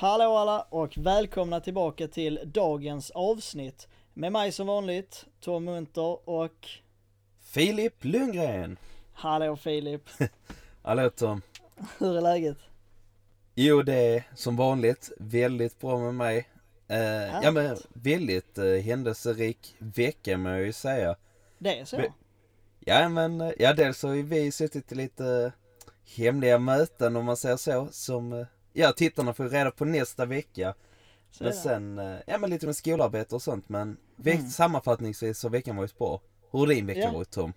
Hallå alla och välkomna tillbaka till dagens avsnitt. Med mig som vanligt, Tom Munter och Filip Lundgren. Hallå Filip. Hallå Tom. Hur är läget? Jo, det är som vanligt väldigt bra med mig. Eh, ja men väldigt eh, händelserik vecka må jag ju säga. Det är så? Be- Ja men, eh, ja dels har ju vi suttit i lite hemliga möten om man säger så. Som, eh, ja tittarna får reda på nästa vecka. så Men sen, eh, ja men lite med skolarbete och sånt men Mm. sammanfattningsvis så veckan varit bra. Hur har din vecka Ja. varit Tom?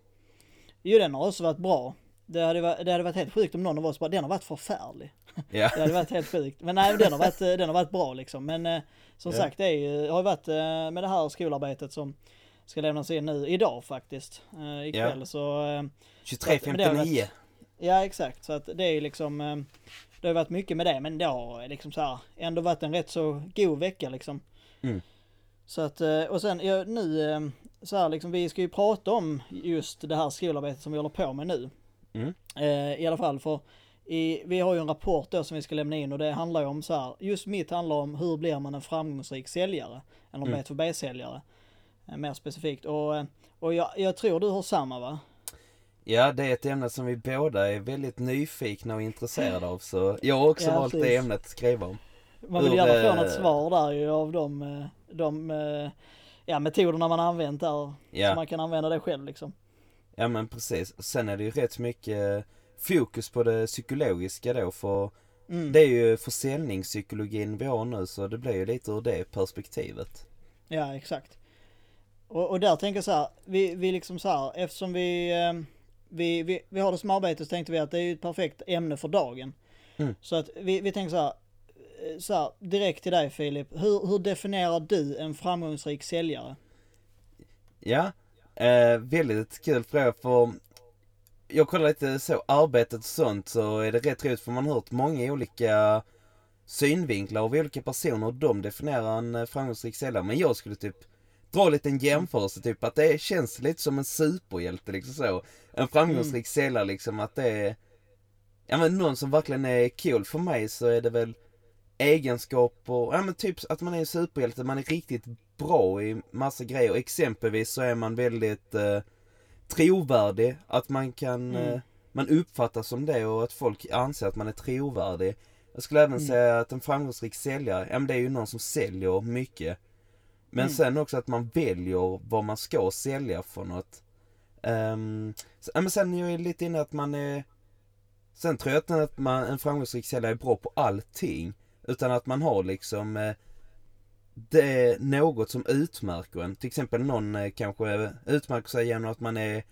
Jo den har också varit bra. Det hade, varit, det hade varit helt sjukt om någon av oss bara, den har varit förfärlig. Ja. Det hade varit helt sjukt. Men nej, den har varit, eh, den har varit bra liksom. Men eh, som Ja. sagt, det är, har ju varit med det här skolarbetet som ska lämnas in nu, idag faktiskt. Eh, ikväll Ja. så, eh, 23.59. ja exakt. Så att det är liksom, det har varit mycket med det. Men det har liksom så här, ändå varit en rätt så god vecka liksom. Mm. Så att, eh, och sen ja, nu, eh, så här liksom, vi ska ju prata om just det här skolarbetet som vi håller på med nu. Mm. Eh, I alla fall för i, vi har ju en rapport då som vi ska lämna in och det handlar ju om så här, just mitt handlar om hur blir man en framgångsrik säljare? Eller Mm. B2B-säljare. Eh, mer specifikt. Och, eh, och jag, jag tror du har samma va? Ja, det är ett ämne som vi båda är väldigt nyfikna och intresserade av så jag har också Ja, valt precis. det ämnet att skriva om. Man vill gärna få eh, något svar där ju av de, eh, de eh, ja, metoderna man använt där. Så Ja, man kan använda det själv liksom. ja men precis. Sen är det ju rätt mycket fokus på det psykologiska då för Mm. det är ju försäljningspsykologin vi har nu så det blir ju lite ur det perspektivet. Ja, exakt. Och, och där tänker jag så här, vi, vi liksom så här, eftersom vi, eh, vi, vi, vi har det som arbete så tänkte vi att det är ju ett perfekt ämne för dagen. Mm. Så att vi, vi tänker så här, eh, så här, direkt till dig Filip, hur, hur definierar du en framgångsrik säljare? Ja, eh, väldigt kul fråga för jag kollar lite så, arbetet och sånt så är det rätt roligt för man har hört många olika synvinklar av olika personer och de definierar en eh, framgångsrik säljare. Men jag skulle typ dra lite en jämförelse, typ att det känns lite som en superhjälte liksom så. En framgångsrik säljare liksom att det är, ja men någon som verkligen är cool för mig så är det väl egenskaper, ja men typ att man är en superhjälte, man är riktigt bra i massa grejer. Exempelvis så är man väldigt eh, trovärdig, att man kan, Mm. eh, man uppfattas som det och att folk anser att man är trovärdig. Jag skulle även Mm. säga att en framgångsrik säljare, ja men det är ju någon som säljer mycket. Men Mm. sen också att man väljer vad man ska sälja för något. Um, men sen är jag lite inne att man är Sen tror jag inte att man, en framgångsrik säljare är bra på allting. Utan att man har liksom eh, det är något som utmärker en. Till exempel någon eh, kanske utmärker sig genom att man är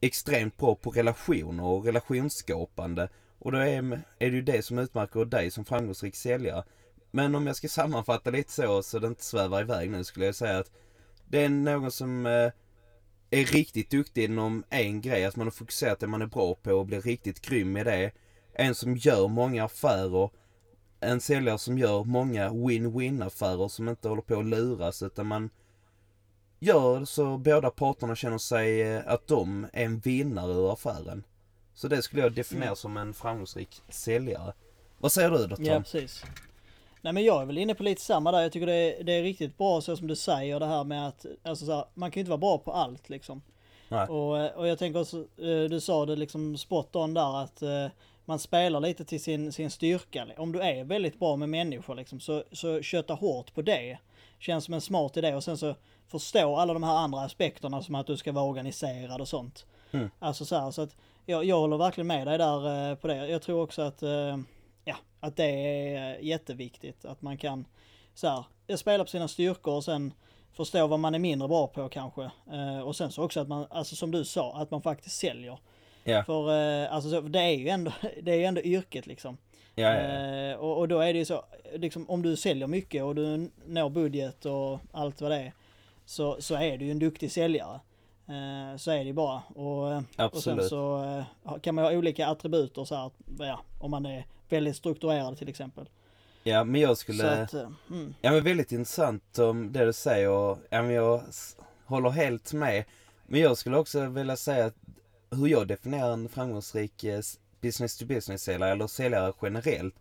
extremt bra på relationer och relationsskapande. Och då är, är det ju det som utmärker dig som framgångsrik säljare. Men om jag ska sammanfatta lite så, så det inte svävar iväg nu, skulle jag säga att det är någon som eh, är riktigt duktig inom en grej, att man har fokuserat det man är bra på och blir riktigt grym i det. En som gör många affärer. En säljare som gör många win-win affärer som inte håller på att luras utan man gör så båda parterna känner sig eh, att de är en vinnare ur affären. Så det skulle jag definiera Mm. som en framgångsrik säljare. Vad säger du då Tom? Ja, precis. Nej men jag är väl inne på lite samma där. Jag tycker det är, det är riktigt bra så som du säger det här med att, alltså så här, man kan ju inte vara bra på allt liksom. Nej. Och, eh, och jag tänker också, eh, du sa det liksom spot on där att eh, man spelar lite till sin, sin styrka. Om du är väldigt bra med människor liksom, så, så köta hårt på det. Känns som en smart idé och sen så förstå alla de här andra aspekterna som att du ska vara organiserad och sånt. Mm. Alltså så här, så att jag, jag håller verkligen med dig där på det. Jag tror också att, att det är jätteviktigt att man kan så här, spela på sina styrkor och sen förstå vad man är mindre bra på kanske. Eh, och sen så också att man, alltså som du sa, att man faktiskt säljer. Ja. För eh, alltså, så, det är ju ändå, det är ju ändå yrket liksom. Ja, ja, ja. Eh, och, och då är det ju så, liksom, om du säljer mycket och du når budget och allt vad det är. Så, så är du ju en duktig säljare. Eh, så är det ju bara. Och, eh, och sen så eh, kan man ha olika attributer så här, ja, om man är väldigt strukturerad till exempel. Ja, men jag skulle... att, mm, Ja men väldigt intressant om det du säger och ja, men jag håller helt med. Men jag skulle också vilja säga att hur jag definierar en framgångsrik business to business säljare eller säljare generellt.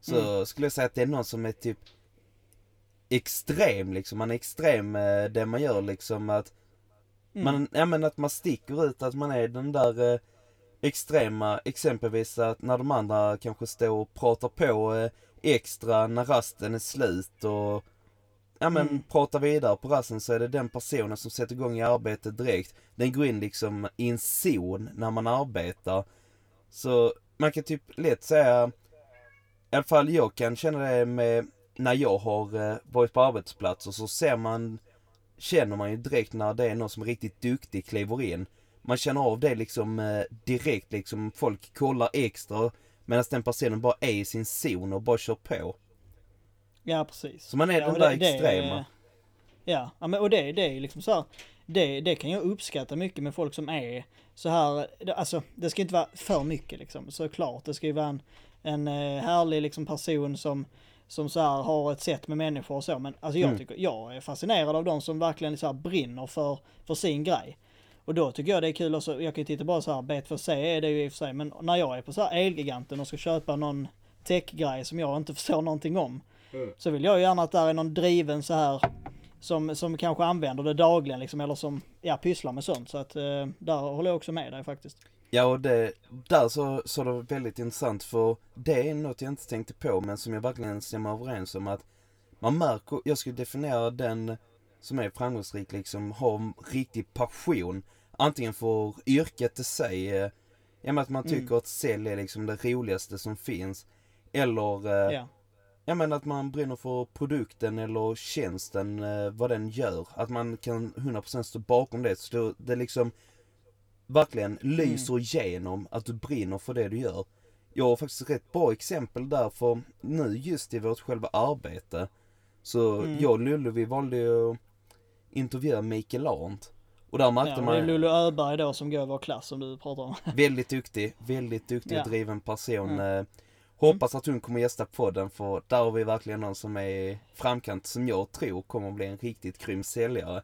Så skulle jag säga att det är någon som är typ extrem liksom. Man är extrem med det man gör liksom att mm, man, ja men att man sticker ut att man är den där eh, extrema, exempelvis att när de andra kanske står och pratar på eh, extra när rasten är slut och ja men Mm. pratar vidare på rasten så är det den personen som sätter igång i arbetet direkt. Den går in liksom i en zon när man arbetar. Så man kan typ lätt säga, i alla fall jag kan känna det med när jag har eh, varit på arbetsplatser så ser man känner man ju direkt när det är någon som är riktigt duktig kliver in. Man känner av det liksom eh, direkt liksom. Folk kollar extra medan den personen bara är i sin zon och bara kör på. ja precis. Så man är Ja, den där det- det extrema. Ja, ja men och det, det är liksom så här, det, det kan jag uppskatta mycket med folk som är så här, det- alltså det ska inte vara för mycket liksom, såklart. Det ska ju vara en, en eh, härlig liksom person som, som så här har ett sätt med människor och så. Men alltså jag Mm. tycker, jag är fascinerad av de som verkligen så här brinner för, för sin grej. Och då tycker jag det är kul också, jag kan ju titta bara så här, B2C är det ju i och för sig, men när jag är på så här Elgiganten och ska köpa någon tech-grej som jag inte förstår någonting om. Så vill jag ju gärna att där är någon driven så här som, som kanske använder det dagligen liksom, eller som ja, pysslar med sånt. Så att eh, där håller jag också med dig faktiskt. Ja och det, där så, så det var väldigt intressant för det är något jag inte tänkte på men som jag verkligen stämmer överens om att man märker, jag skulle definiera den som är framgångsrik liksom, har riktig passion. Antingen för yrket i sig, eh, ja att man Mm. tycker att sälj är liksom det roligaste som finns. Eller eh, Ja. Ja men att man brinner för produkten eller tjänsten, eh, vad den gör. Att man kan 100% stå bakom det. Så det, det liksom verkligen lyser igenom att du brinner för det du gör. Jag har faktiskt rätt bra exempel där för nu just i vårt själva arbete. Så Mm. jag och Lullu vi valde att intervjua Mikael Arndt. Och där märkte Ja, det är man Lulu Öberg då som går i vår klass som du pratar om. väldigt duktig, väldigt duktig Ja. och driven person. Mm. Hoppas att hon kommer gästa podden för där har vi verkligen någon som är framkant som jag tror kommer bli en riktigt grym säljare.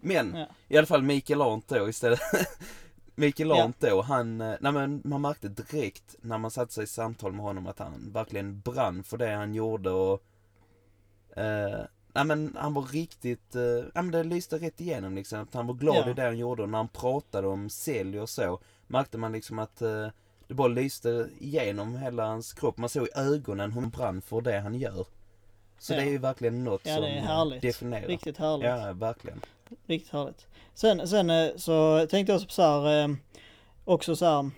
Men Ja. i alla fall Mikael Arndt då istället. Mikael Ja. Arndt då, han, eh, nej men man märkte direkt när man satte sig i samtal med honom att han verkligen brann för det han gjorde och eh, Nej men han var riktigt, eh, ja men det lyste rätt igenom liksom. Att han var glad Ja. i det han gjorde och när han pratade om sälj och så märkte man liksom att eh, det bara lyste igenom hela hans kropp. Man såg i ögonen hur han brann för det han gör. Så Ja. det är ju verkligen något Ja, som definierar. Riktigt härligt. Ja, verkligen. Riktigt härligt. Sen, sen eh, så tänkte jag också på så här, eh, också så här,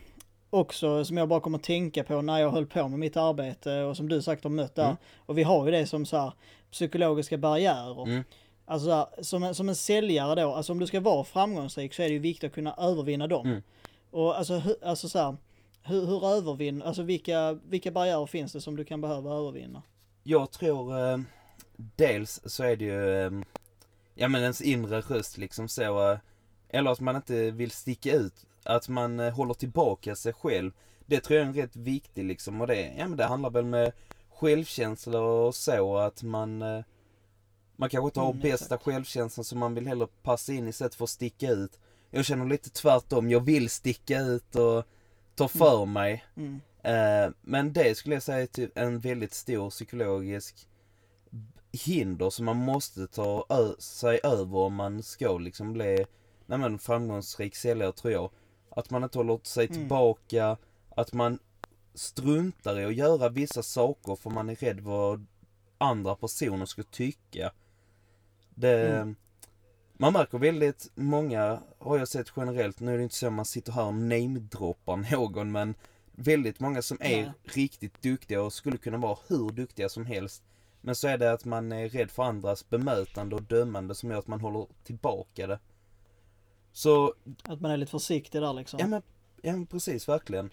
också som jag bara kommer att tänka på när jag höll på med mitt arbete och som du sagt har mött där. Mm. Och vi har ju det som så här psykologiska barriärer. Mm. Alltså så här, som, en, som en säljare då, alltså om du ska vara framgångsrik så är det ju viktigt att kunna övervinna dem. Mm. Och alltså, hu, alltså så här, hur, hur övervinner, alltså vilka, vilka barriärer finns det som du kan behöva övervinna? Jag tror eh, dels så är det ju eh, ja men ens inre röst liksom så eh, eller att man inte vill sticka ut att man eh, håller tillbaka sig själv. Det tror jag är en rätt viktig liksom och det, ja men det handlar väl med självkänsla och så att man eh, man kanske inte har Mm, bästa självkänslan så man vill hellre passa in istället för att sticka ut. Jag känner lite tvärtom, jag vill sticka ut och ta för mig. Mm. Men det skulle jag säga är typ en väldigt stor psykologisk hinder som man måste ta sig över om man ska liksom bli nej men, framgångsrik säljare tror jag. Att man inte håller sig Mm. tillbaka, att man struntar i att göra vissa saker för man är rädd vad andra personer ska tycka. Det, Mm. Man märker väldigt många, har jag sett generellt, nu är det inte så att man sitter här och namedroppar någon men väldigt många som är Nej. riktigt duktiga och skulle kunna vara hur duktiga som helst. Men så är det att man är rädd för andras bemötande och dömande som gör att man håller tillbaka det. Så, Att man är lite försiktig där liksom. ja men, ja men precis, verkligen.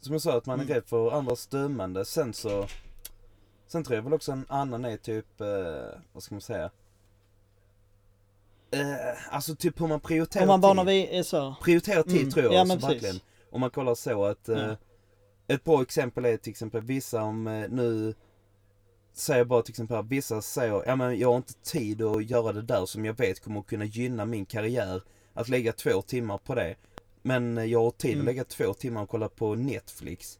som jag sa, att man är Mm. rädd för andras dömande. Sen så, sen tror jag väl också en annan är typ, eh, vad ska man säga? Eh, alltså typ hur man prioriterar Om man när vi är så. Prioritera tid Mm. tror jag Ja, alltså, verkligen. Om man kollar så att eh, Ja. ett bra exempel är till exempel vissa om eh, nu säger bara till exempel här, vissa säger ja men jag har inte tid att göra det där som jag vet kommer att kunna gynna min karriär. Att lägga två timmar på det. Men jag har tid Mm. att lägga två timmar och kolla på Netflix.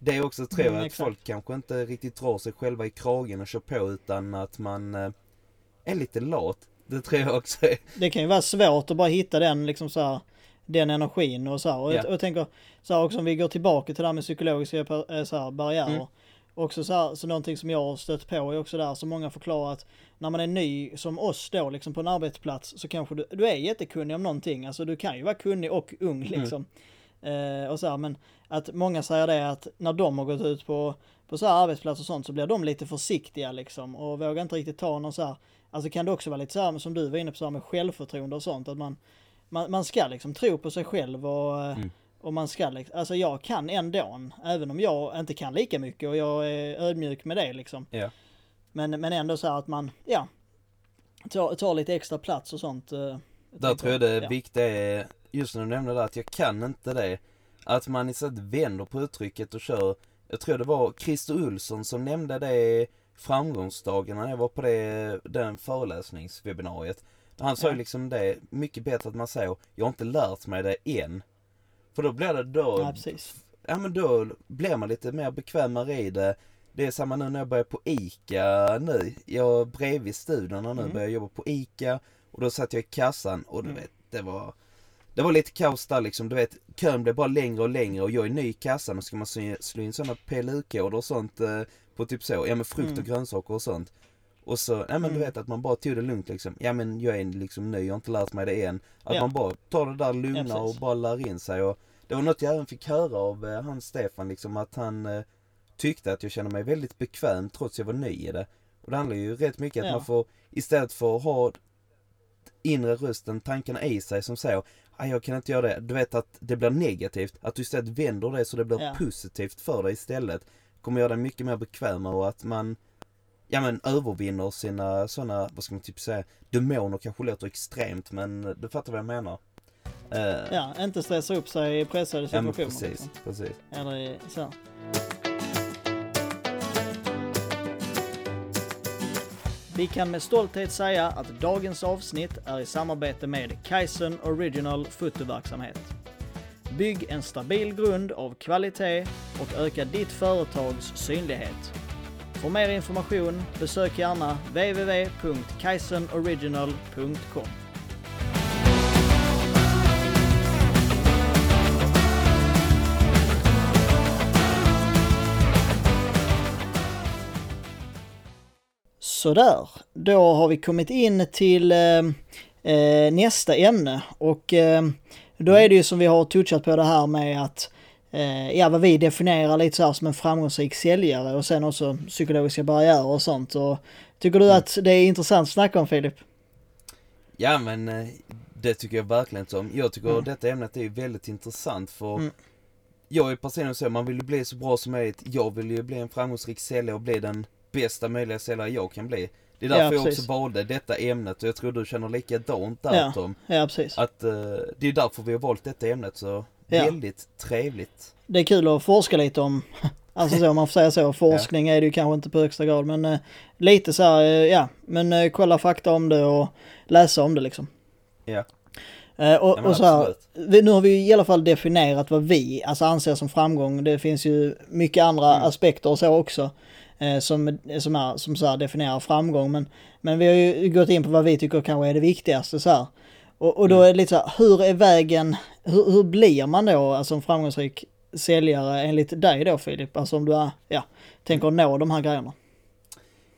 Det är också tror Mm, jag att exakt. folk kanske inte riktigt drar sig själva i kragen och kör på utan att man eh, är lite lat. Det tror jag också är. Det kan ju vara svårt att bara hitta den liksom så här, den energin och så här. Och, Ja. jag, och jag tänker så här också om vi går tillbaka till det här med psykologiska eh, så här, barriärer. Mm. Också så här, så någonting som jag har stött på är också där som många förklarar att när man är ny som oss då liksom på en arbetsplats så kanske du, du är jättekunnig om någonting. Alltså du kan ju vara kunnig och ung Mm. liksom. Eh, och så här, men att många säger det att när de har gått ut på, på så här arbetsplatser och sånt så blir de lite försiktiga liksom och vågar inte riktigt ta någon så här Alltså kan det också vara lite så här som du var inne på så här med självförtroende och sånt att man man, man ska liksom tro på sig själv och, eh, Mm. Och man ska liksom, alltså jag kan ändå, även om jag inte kan lika mycket och jag är ödmjuk med det liksom. Ja. Men, men ändå så här att man, ja, tar, tar lite extra plats och sånt. eh, Där tänker- tror jag det ja. viktiga är, just när du nämnde det att jag kan inte det. Att man istället vänder på uttrycket och kör, jag tror det var Christer Olsson som nämnde det framgångsdagen när jag var på det, den föreläsningswebinariet. Han sa ju Ja. liksom det, mycket bättre att man säger, jag har inte lärt mig det än. För då blir det då, Ja, precis. ja men då blir man lite mer bekvämare i det. Det är samma nu när jag börjar på ICA nu. Jag bredvid studierna nu Mm. börjar jobba på ICA och då satt jag i kassan och du Mm. vet, det var det var lite kaos där liksom, du vet kön blev bara längre och längre och jag är ny i kassan och ska man slå slå in sådana PLU-koder och sånt eh, på typ så, ja men frukt och Mm. grönsaker och sånt. Och så, ja men du Mm. vet att man bara tog det lugnt liksom. Ja men jag är liksom ny, jag har inte lärt mig det än. Att Ja. man bara tar det där Ja, lugna och precis. bara lär in sig och det var något jag även fick höra av eh, han Stefan liksom att han eh, tyckte att jag kände mig väldigt bekväm trots jag var ny i det. Och det handlar ju rätt mycket att Ja. man får istället för att ha inre rösten, tankarna i sig som säger "Aj, jag kan inte göra det. Du vet att det blir negativt. Att du istället vänder det så det blir Ja. positivt för dig istället. Kommer göra dig mycket mer bekvämare och att man Ja men övervinner sina sådana, vad ska man typ säga, demoner kanske låter extremt men du fattar vad jag menar. Eh, Ja, inte stressa upp sig i pressade ja situationer. men precis, liksom. precis. Eller så. Vi kan med stolthet säga att dagens avsnitt är i samarbete med Kaizen Original fotoverksamhet. Bygg en stabil grund av kvalitet och öka ditt företags synlighet. För mer information besök gärna www.kaizenoriginal.com. Sådär, då har vi kommit in till eh, eh, nästa ämne och eh, då är det ju som vi har touchat på det här med att ja, vad vi definierar lite så här som en framgångsrik säljare och sen också psykologiska barriärer och sånt. Och, tycker du att det är intressant att snacka om Filip? Ja men eh, det tycker jag verkligen som. Jag tycker Mm. detta ämnet är väldigt intressant för Mm. jag är personligen så, man vill ju bli så bra som möjligt. Jag vill ju bli en framgångsrik säljare och bli den bästa möjliga säljare jag kan bli. Det är Ja, därför jag precis. också valde detta ämnet och jag tror du känner likadant där Ja. Tom. Ja, precis. Att eh, det är därför vi har valt detta ämnet så Ja. väldigt trevligt. Det är kul att forska lite om, alltså så om man får säga så, forskning är det ju kanske inte på högsta grad men eh, lite så här, eh, ja, men eh, kolla fakta om det och läsa om det liksom. Ja. Eh, och, Ja, och så här, vi, nu har vi i alla fall definierat vad vi alltså anser som framgång. Det finns ju mycket andra Mm. aspekter och så också. Eh, som, som, är, som så här definierar framgång. Men, men vi har ju gått in på vad vi tycker kanske är det viktigaste så här. Och, och då Mm. är det lite så här, hur är vägen, hur, hur blir man då alltså en framgångsrik säljare enligt dig då Filip? Alltså om du är, ja, tänker nå de här grejerna.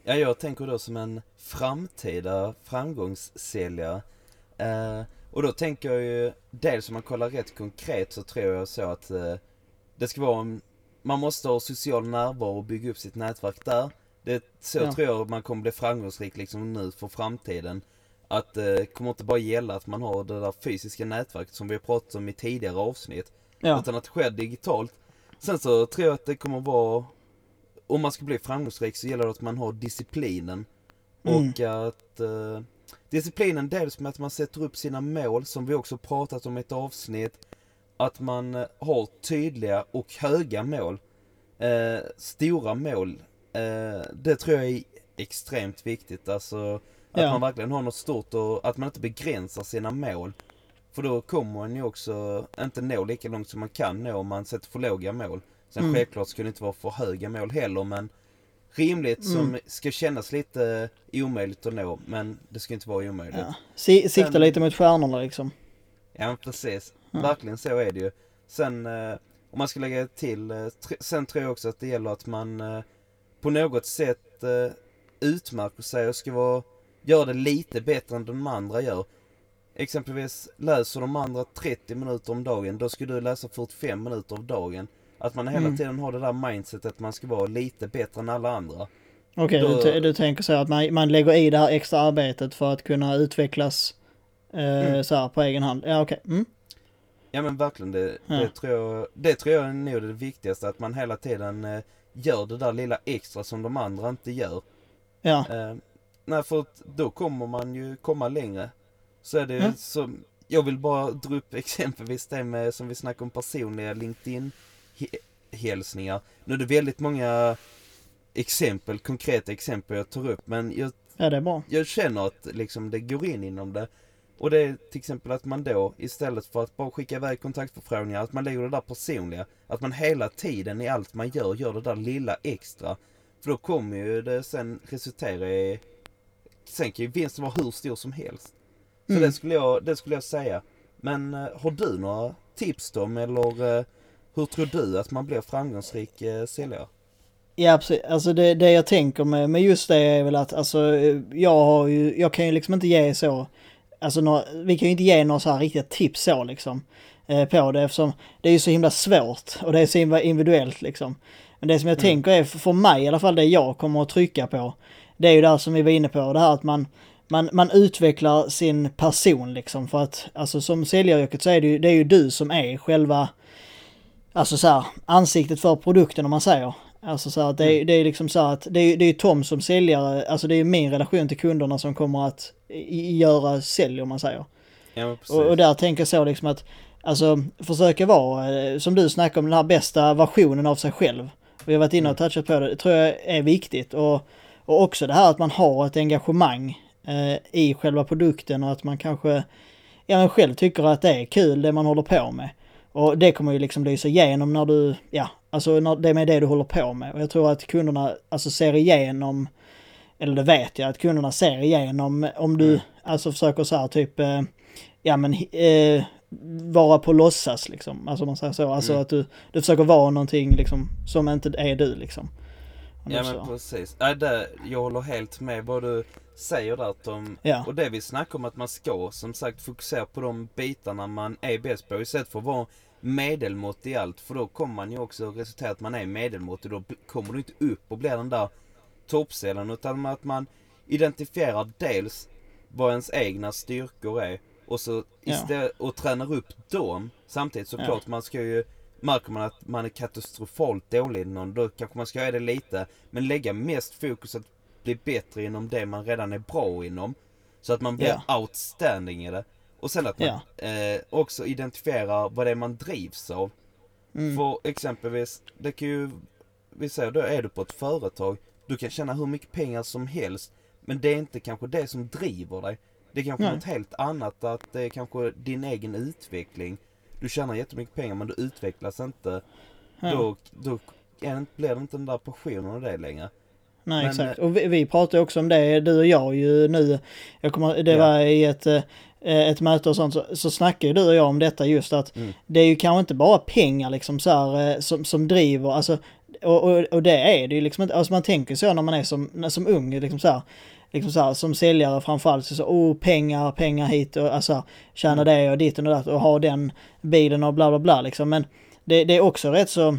Ja, jag tänker då som en framtida framgångssäljare. Eh, och då tänker jag ju, dels om man kollar rätt konkret så tror jag så att eh, det ska vara en, man måste ha social närvaro och bygga upp sitt nätverk där. Det, så Ja. tror jag man kommer bli framgångsrik liksom nu för framtiden. Att det kommer inte bara gälla att man har det där fysiska nätverket som vi har pratat om i tidigare avsnitt. Ja, Utan att det sker digitalt. Sen så tror jag att det kommer vara, om man ska bli framgångsrik så gäller det att man har disciplinen. Mm. Och att eh, disciplinen dels med att man sätter upp sina mål, som vi också pratat om i ett avsnitt. Att man eh, har tydliga och höga mål. Eh, stora mål. Eh, det tror jag är extremt viktigt. Alltså att Ja. man verkligen har något stort och att man inte begränsar sina mål. För då kommer man ju också inte nå lika långt som man kan nå om man sätter för låga mål. Sen Mm. självklart ska det inte vara för höga mål heller men rimligt som Mm. ska kännas lite omöjligt att nå men det ska inte vara omöjligt. Ja. Si, sikta Sen- lite mot stjärnorna liksom. Ja precis. Ja. Verkligen så är det ju. Sen eh, om man ska lägga till, eh, sen tror jag också att det gäller att man eh, på något sätt utmärker sig och ska vara, göra det lite bättre än de andra gör. Exempelvis läser de andra 30 minuter om dagen, då ska du läsa 45 minuter om dagen. Att man hela Mm. tiden har det där mindsetet att man ska vara lite bättre än alla andra. Okej, Då- du, du tänker så att man, man lägger i det här extra arbetet för att kunna utvecklas eh, Mm. så här på egen hand. Ja, okej. Mm. Ja men verkligen, det, Ja. det, tror jag, det tror jag är nog det viktigaste. Att man hela tiden eh, gör det där lilla extra som de andra inte gör. Ja, Eh, nej, för att då kommer man ju komma längre. Så är det Mm. som, jag vill bara dra upp exempelvis det med, som vi snackade om personliga LinkedIn-hälsningar. Nu är det väldigt många exempel, konkreta exempel jag tar upp, men jag, ja det är bra. jag känner att liksom det går in inom det. Och det är till exempel att man då istället för att bara skicka iväg kontaktförfrågningar, att man lägger det där personliga. Att man hela tiden i allt man gör, gör det där lilla extra. För då kommer ju det sen resultera i... Sen kan ju vinsten vara hur stor som helst. Så Mm. det, skulle jag, det skulle jag säga. Men eh, har du några tips då, eller eh, hur tror du att man blir framgångsrik eh, säljare? Ja, precis. Alltså det, det jag tänker med, med just det är väl att alltså jag har ju, jag kan ju liksom inte ge så, alltså några, vi kan ju inte ge några så här riktiga tips så liksom eh, på det eftersom det är ju så himla svårt och det är så himla individuellt liksom. Men det som jag Mm. tänker är, för för mig i alla fall det jag kommer att trycka på, det är ju det här som vi var inne på, det här att man man, man utvecklar sin person liksom för att alltså som säljaryrket så är det ju, det är ju du som är själva Alltså så här, ansiktet för produkten om man säger. Alltså så här, att det, är, det är liksom så här att det är, det är Tom som säljare, alltså det är min relation till kunderna som kommer att göra sälj om man säger. Ja. Och, och där tänker jag så liksom att, alltså försöka vara, eh, som du snackar om, den här bästa versionen av sig själv. Vi har varit inne och touchat på det, det tror jag är viktigt. Och, och också det här att man har ett engagemang eh, i själva produkten och att man kanske, ja men själv tycker att det är kul det man håller på med. Och det kommer ju liksom lysa igenom när du, ja, alltså när det är med det du håller på med. Och jag tror att kunderna alltså ser igenom, eller det vet jag, att kunderna ser igenom om du Mm. alltså försöker så här typ, eh, ja men eh, vara på låtsas liksom. Alltså man säger så, alltså Mm. att du, du försöker vara någonting liksom som inte är du liksom. Ja men så. precis. Nej, det, jag håller helt med vad du säger där Tom. Ja. Och det vi snackar om att man ska som sagt fokusera på de bitarna man är bäst på istället för att vara medelmått i allt. För då kommer man ju också resultera att man är medelmått och då kommer du inte upp och blir den där toppsäljaren utan att man identifierar dels vad ens egna styrkor är och så Ja. istället, och tränar upp dem. Samtidigt såklart, man ska ju Märker man att man är katastrofalt dålig inom någon, då kanske man ska göra det lite. Men lägga mest fokus att bli bättre inom det man redan är bra inom. Så att man blir outstanding i det. Och sen att man eh, också identifierar vad det är man drivs av. Mm. För exempelvis, det kan ju, vi säger då är du på ett företag, du kan tjäna hur mycket pengar som helst. Men det är inte kanske det som driver dig. Det är kanske Nej. något helt annat, att det är kanske din egen utveckling. Du tjänar jättemycket pengar men du utvecklas inte. Ja. Då, då blir det inte den där passionen och det längre. Nej Men, exakt. Och vi, vi pratade också om det, du och jag ju nu. Jag kommer, det Ja. var i ett, eh, ett möte och sånt så, så snackade du och jag om detta just att Mm. det är ju kanske inte bara pengar liksom så här eh, som, som driver, alltså och, och, och det är det ju liksom inte, alltså man tänker så när man är som, som ung liksom så här, liksom så här, som säljare framförallt så, så oh pengar, pengar hit och alltså tjäna Mm. det och ditt och datt och ha den bilen och bla bla bla liksom men det, det är också rätt så,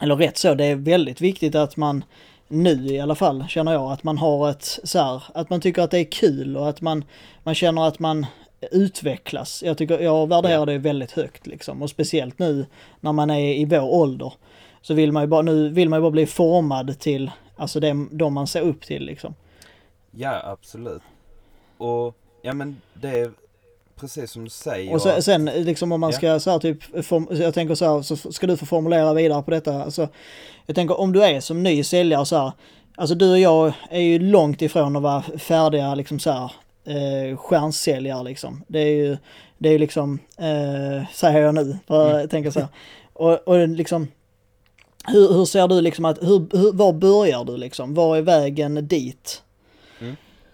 eller rätt så, det är väldigt viktigt att man nu i alla fall känner jag att man har ett så här, att man tycker att det är kul och att man, man känner att man utvecklas. Jag tycker, jag värderar det väldigt högt liksom. Och speciellt nu när man är i vår ålder. Så vill man ju bara, nu vill man ju bara bli formad till, alltså det, de man ser upp till liksom. Ja, absolut. Och, ja men det är precis som du säger. Och att- sen liksom om man Ja. ska så här typ, form, jag tänker så här, så ska du få formulera vidare på detta. Alltså, jag tänker om du är som ny säljare så här, alltså du och jag är ju långt ifrån att vara färdiga liksom så här, eh, stjärnsäljare liksom. Det är ju, det är ju liksom, eh, säger jag nu, för Mm. jag tänker så här. Och, och liksom, hur, hur ser du liksom att, hur, hur, var börjar du liksom? Var är vägen dit?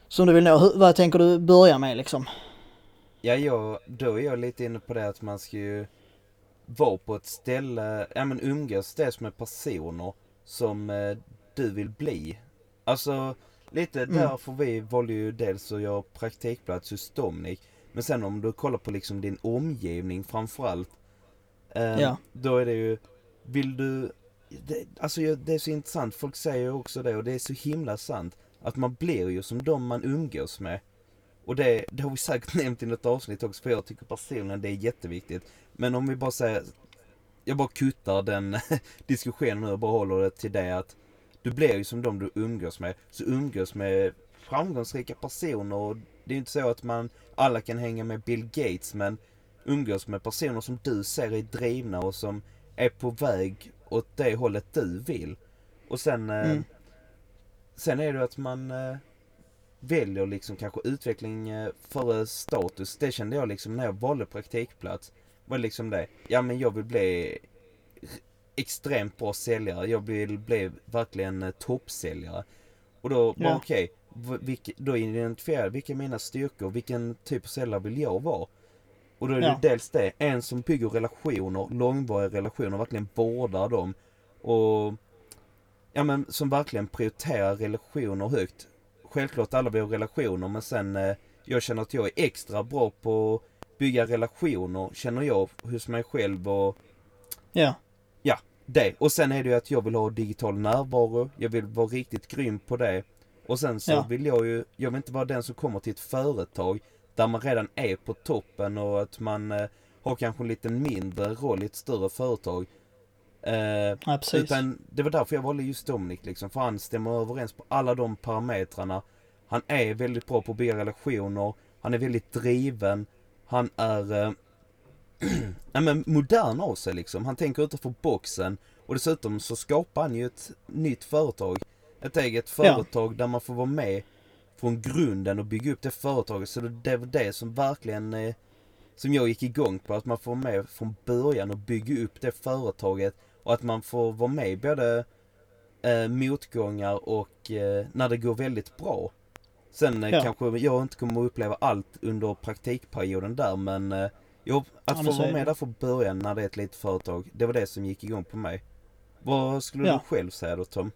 Som du vill nå, vad tänker du börja med liksom? Ja, jag, då är jag lite inne på det att man ska ju vara på ett ställe, ja men umgås dels med personer som eh, du vill bli. Alltså, lite Mm. därför vi valde ju dels att göra praktikplats hos Dominic. Men sen om du kollar på liksom din omgivning framförallt. Eh, Ja. Då är det ju, vill du, det, alltså det är så intressant, folk säger ju också det och det är så himla sant. Att man blir ju som de man umgås med. Och det, det har vi säkert nämnt i något avsnitt också för jag tycker personligen det är jätteviktigt. Men om vi bara säger, jag bara kuttar den diskussionen nu och bara håller det till det att du blir ju som de du umgås med. Så umgås med framgångsrika personer och det är ju inte så att man alla kan hänga med Bill Gates men umgås med personer som du ser är drivna och som är på väg åt det hållet du vill. Och sen eh, mm. Sen är det att man eh, väljer liksom kanske utveckling eh, före status. Det kände jag liksom när jag valde praktikplats. Var liksom det. Ja men jag vill bli extremt bra säljare. Jag vill bli verkligen eh, toppsäljare. Och då Ja. okej. vilka- då identifierar jag vilka är mina styrkor. Vilken typ av säljare vill jag vara? Och då är det Ja. dels det. En som bygger relationer, långvariga relationer, verkligen vårdar dem. Och ja men som verkligen prioriterar relationer högt. Självklart alla har relationer men sen eh, jag känner att jag är extra bra på att bygga relationer känner jag hos mig själv och Ja, det. Och sen är det ju att jag vill ha digital närvaro. Jag vill vara riktigt grym på det. Och sen så Ja. vill jag ju, jag vill inte vara den som kommer till ett företag där man redan är på toppen och att man eh, har kanske en lite mindre roll i ett större företag. Eh, ja utan det var därför jag valde just Dominic liksom. För han stämmer överens på alla de parametrarna. Han är väldigt bra på att bygga relationer. Han är väldigt driven. Han är eh, ja, men modern av sig liksom. Han tänker utanför boxen. Och dessutom så skapar han ju ett nytt företag. Ett eget Ja. företag där man får vara med från grunden och bygga upp det företaget. Så det, var det som verkligen eh, som jag gick igång på. Att man får med från början och bygga upp det företaget. Och att man får vara med både eh, motgångar och eh, när det går väldigt bra. Sen eh, Ja. kanske jag inte kommer att uppleva allt under praktikperioden där men eh, jo, att men få vara med det. där från början när det är ett litet företag. Det var det som gick igång på mig. Vad skulle Ja. du själv säga då Tom?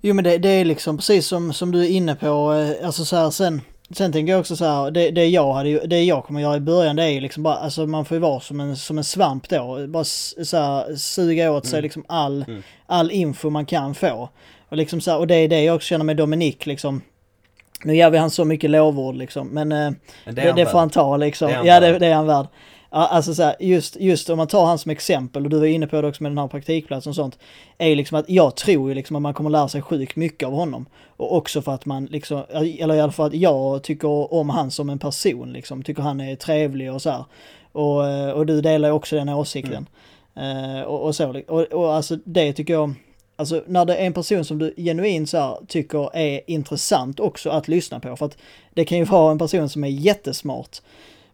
Jo men det, det är liksom precis som, som du är inne på, eh, alltså så här sen, sen tänker jag också så här, det, det jag hade det jag kommer göra i början det är ju liksom bara, alltså man får ju vara som en, som en svamp då, bara så här, suga åt sig Mm. liksom all, Mm. all info man kan få. Och liksom så här, och det är det jag också känner med Dominik liksom, nu ger vi han så mycket lovord liksom, men eh, Men det, det, han får han ta liksom. Det han ja, det, det är han värd. Alltså så här, just, just om man tar han som exempel, och du var inne på det också med den här praktikplatsen och sånt, är liksom att jag tror ju liksom att man kommer lära sig sjukt mycket av honom. Och också för att man liksom, eller i alla fall att jag tycker om han som en person liksom, tycker han är trevlig och så här. Och, eh, och du delar ju också den åsikten. Eh, och, och så, och, och alltså det tycker jag, alltså när det är en person som du genuint så här tycker är intressant också att lyssna på, för att det kan ju vara en person som är jättesmart,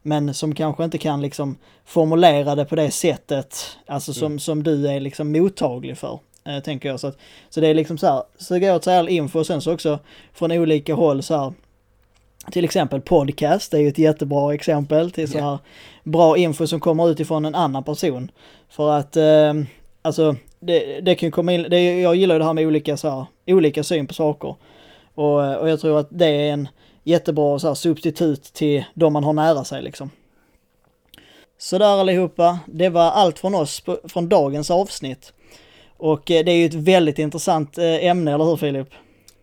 men som kanske inte kan liksom formulera det på det sättet, alltså som, Mm. som du är liksom mottaglig för. Eh, tänker jag. Så, att, så det är liksom så här, suga åt sig all info och sen så också från olika håll så här. Till exempel podcast är ju ett jättebra exempel till så här bra info som kommer utifrån en annan person. För att eh, alltså det, det kan komma in, det, jag gillar ju det här med olika, så här, olika syn på saker. Och, och jag tror att det är en jättebra så här, substitut till de man har nära sig liksom. Sådär allihopa, det var allt från oss på, från dagens avsnitt. Och eh, det är ju ett väldigt intressant eh, ämne, eller hur Filip?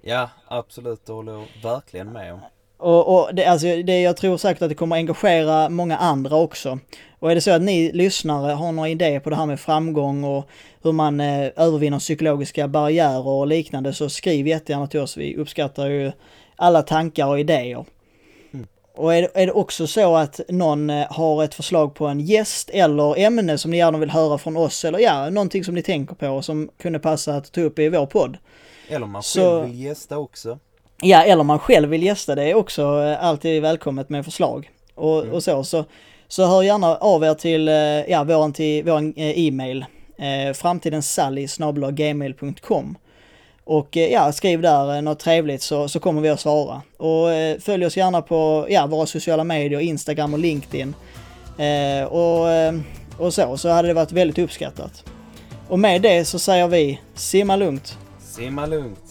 Ja, absolut. Det håller jag verkligen med om. Och, och det, alltså, det, jag tror säkert att det kommer engagera många andra också. Och är det så att ni lyssnare har några idéer på det här med framgång och hur man eh, övervinner psykologiska barriärer och liknande så skriv jättegärna till oss. Vi uppskattar ju alla tankar och idéer. Mm. Och är är det också så att någon eh, har ett förslag på en gäst eller ämne som ni gärna vill höra från oss eller ja, någonting som ni tänker på som kunde passa att ta upp i vår podd. Eller om man Så- själv vill gästa också. Ja, eller man själv vill gästa det är också eh, alltid välkommet med förslag. Och, Mm. och så, så. Så hör gärna av er till, eh, ja, våran, till våran e-mail. Eh, framtidensally gmail.com och eh, ja, skriv där eh, något trevligt så, så kommer vi att svara. Och eh, följ oss gärna på ja, våra sociala medier, Instagram och LinkedIn. Eh, och, eh, och så, så hade det varit väldigt uppskattat. Och med det så säger vi simma lugnt. Simma lugnt.